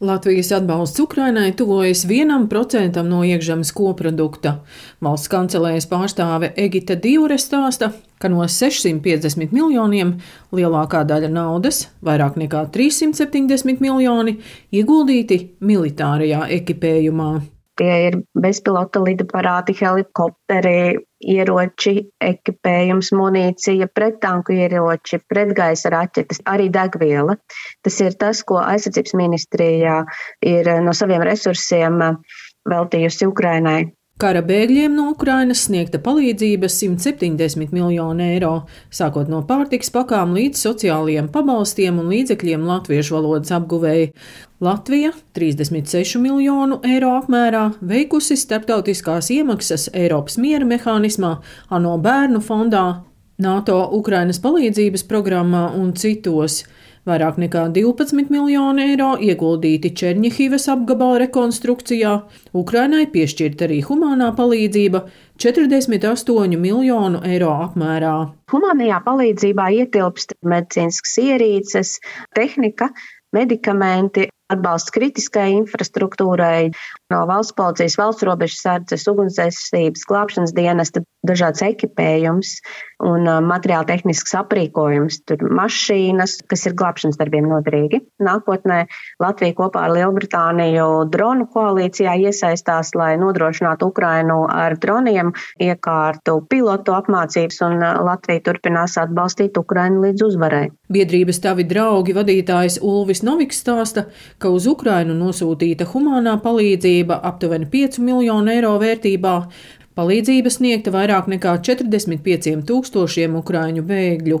Latvijas atbalsts Ukrainai tuvojas vienam procentam no iekšzemes koprodukta. Valsts kancelējas pārstāve Egita Divre stāsta, ka no 650 miljoniem lielākā daļa naudas, vairāk nekā 370 miljoni, ieguldīti militārajā ekipējumā. Tie ir bezpilota lidaparāti, helikopteri, ieroči, ekipējums, munīcija, prettanku ieroči, pretgaisa raķetes, arī degviela. Tas ir tas, ko aizsardzības ministrijā ir no saviem resursiem veltījusi Ukrainai. Kara bēgļiem no Ukrainas sniegta palīdzība 170 miljonu eiro, sākot no pārtiks pakām līdz sociālajiem pabalstiem un līdzekļiem latviešu valodas apguvēji. Latvija 36 miljonu eiro apmērā veikusi starptautiskās iemaksas Eiropas miera mehānismā, ANO bērnu fondā, NATO Ukrainas palīdzības programmā un citos. Vairāk nekā 12 miljoni eiro ieguldīti Černihivas apgabala rekonstrukcijā, Ukrainai piešķirta arī humanā palīdzība 48 miljonu eiro apmērā. Humanajā palīdzībā ietilpst medicīniskas ierīces, tehnika, medikamenti, atbalsts kritiskai infrastruktūrai, no valsts policijas, valsts robežas sardzes, ugunsdzēsības, glābšanas dienesta, dažāds ekipējums un uh, materiāla tehnisks aprīkojums, tur mašīnas, kas ir glābšanas darbiem noderīgi. Nākotnē Latvija kopā ar Lielbritāniju dronu koalīcijā iesaistās, lai nodrošinātu Ukrainu ar droniem, iekārtu pilotu apmācības, un uh, Latvija turpinās atbalstīt Ukrainu līdz uzvarai. Biedrības tavi draugi vadītājs Ulvis Noviks stāsta, ka uz Ukrainu nosūtīta humanā palīdzība aptuveni 5 miljonu eiro vērtībā. Palīdzība sniegta vairāk nekā 45 tūkstošiem ukrāņu bēgļu,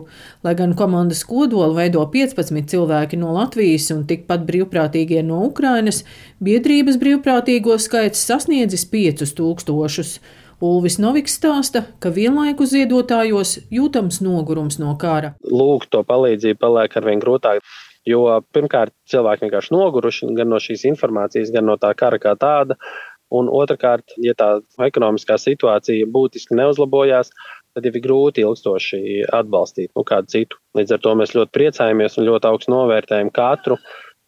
lai gan komandas kodolu veido 15 cilvēki no Latvijas un tikpat brīvprātīgie no Ukrainas, biedrības brīvprātīgo skaits sasniedzis 5 tūkstošus. Ulvis Noviks stāsta, ka vienlaikus ziedotājos jūtams nogurums no kara. Lūgt to palīdzību paliek arvien grūtāk. Jo pirmkārt, cilvēki vienkārši noguruši gan no šīs informācijas, gan no tā kara kā tāda. Un otrkārt, ja tā ekonomiskā situācija būtiski neuzlabojās, tad ir grūti ilgstoši atbalstīt nu, kādu citu. Līdz ar to mēs ļoti priecājamies un ļoti augstu novērtējam katru,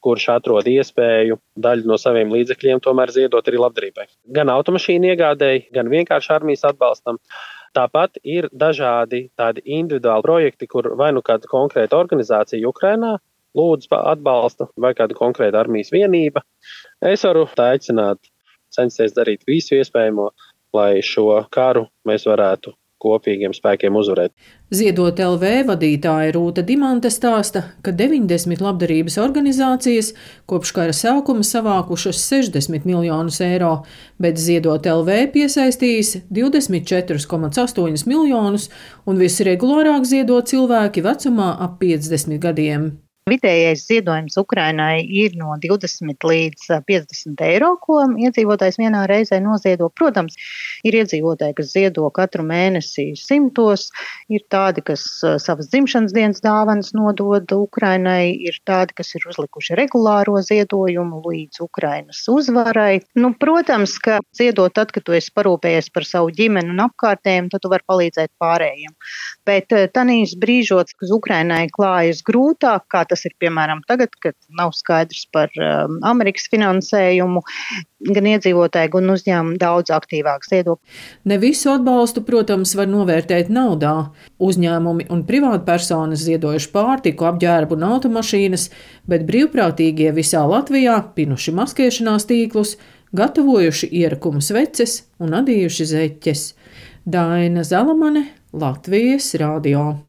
kurš atrod iespēju daļu no saviem līdzekļiem tomēr ziedot arī labdarībai. Gan automašīnu iegādēji, gan vienkārši armijas atbalstam. Tāpat ir dažādi tādi individuāli projekti, kur vai nu kāda konkrēta organizācija Ukrainā lūdzu atbalstu vai kāda konkrēta armijas vienība. Es varu aicināt, censties darīt visu iespējamo, lai šo karu mēs varētu kopīgiem spēkiem uzvarēt. Ziedot LV vadītāja Rūta Dimanta stāsta, ka 90 labdarības organizācijas kopš kara sākuma savākušas 60 miljonus eiro, bet Ziedot LV piesaistījis 24,8 miljonus un visregulārāk ziedot cilvēki vecumā ap 50 gadiem. Vidējais ziedojums Ukrainai ir no 20 līdz 50 eiro, ko iedzīvotājs vienā reizē noziedo. Protams, ir iedzīvotāji, kas ziedo katru mēnesi simtos, ir tādi, kas savas dzimšanas dienas dāvanas nodod Ukrainai, ir tādi, kas ir uzlikuši regulāro ziedojumu līdz Ukrainas uzvarai. Nu, protams, ka ziedot tad, kad tu esi parūpējies par savu ģimeni un apkārtējiem, tad tu vari palīdzēt pārējiem. Bet tanīs brīžos, kad Ukrainai klājas grūtāk, kā tas tas ir piemēram tagad, kad nav skaidrs par um, Amerikas finansējumu, gan iedzīvotāji, gan uzņēmumi daudz aktīvāk ziedo. Ne visu atbalstu, protams, var novērtēt naudā. Uzņēmumi un privātpersonas ziedojuši pārtiku, apģērbu un automašīnas, bet brīvprātīgie visā Latvijā pinuši maskēšanās tīklus, gatavojuši ierakumu sveces un adījuši zeķes. Daina Zalamane, Latvijas radio.